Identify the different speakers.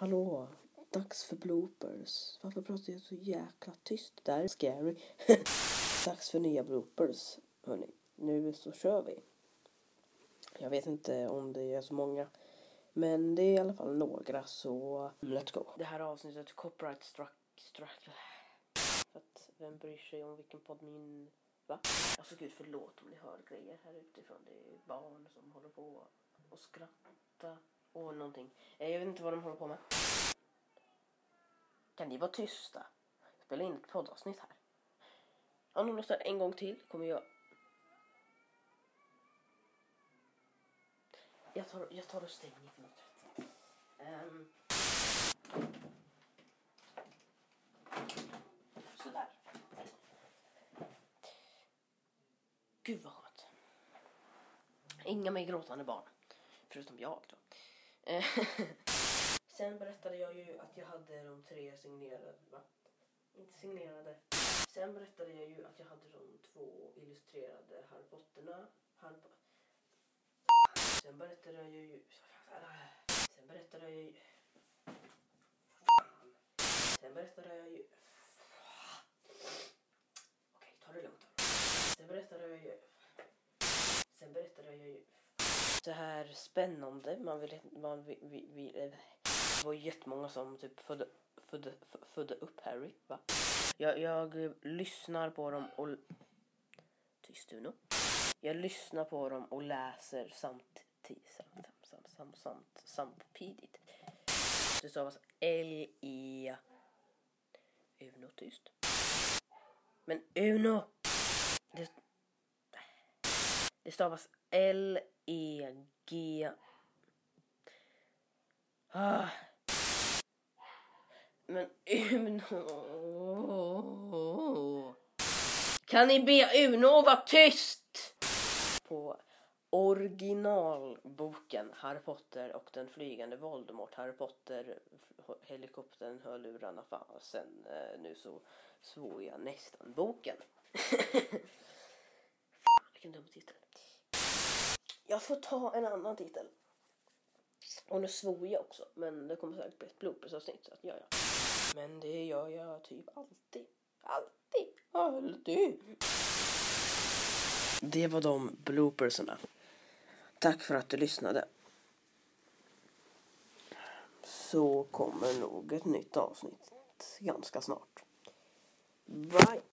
Speaker 1: Hallå, dags för bloopers. Varför pratar jag så jäkla tyst? Det här är scary. dags för nya bloopers, hörni. Nu så kör vi. Jag vet inte om det är så många. Men det är i alla fall några, så let's go. Det här avsnittet copyright struck... struck för att vem bryr sig om vilken podd min... Va? Alltså gud förlåt om ni hör grejer här utifrån. Det är barn som håller på och skratta och någonting. Eh, jag vet inte vad de håller på med. Kan ni vara tysta? Jag spelar in ett poddavsnitt här. Om de lyssnar en gång till kommer jag... Jag tar, jag tar och stänger fönstret. Um... Ehm. Sådär. Gud vad skönt. Inga mer gråtande barn. Förutom jag då. Eh, Sen berättade jag ju att jag hade de tre signerade, va? Inte signerade. Sen berättade jag ju att jag hade de två illustrerade Harry Potterna. Harry Po- Sen berättade jag ju... Sen berättade jag ju... Sen berättade jag ju... Okej, ta det lugnt. Sen berättade jag ju... Sen berättade jag ju... Så här spännande. Man vill... Man vill, vill, vill, eh, det var jättemånga som typ födde, födde, födde upp Harry. Va? Jag, jag lyssnar på dem och... Tyst Uno. Jag lyssnar på dem och läser samt, samt, samt, samt, samt, samtidigt. Det stavas L-E... Uno tyst. Men Uno! Det, det stavas l L-E-G... Ah. Men Uno... Kan ni be Uno att vara tyst? På originalboken Harry Potter och den flygande Voldemort, Harry Potter, helikoptern, hörlurarna, fasen. Eh, nu så svor jag nästan boken. Fan, vilken dum titel. Jag får ta en annan titel. Och nu svor jag också, men det kommer säkert bli ett bloopersavsnitt så att ja, ja. Men det gör jag typ alltid. Alltid. Alltid. Det var de bloopersarna. Tack för att du lyssnade. Så kommer nog ett nytt avsnitt ganska snart. Bye!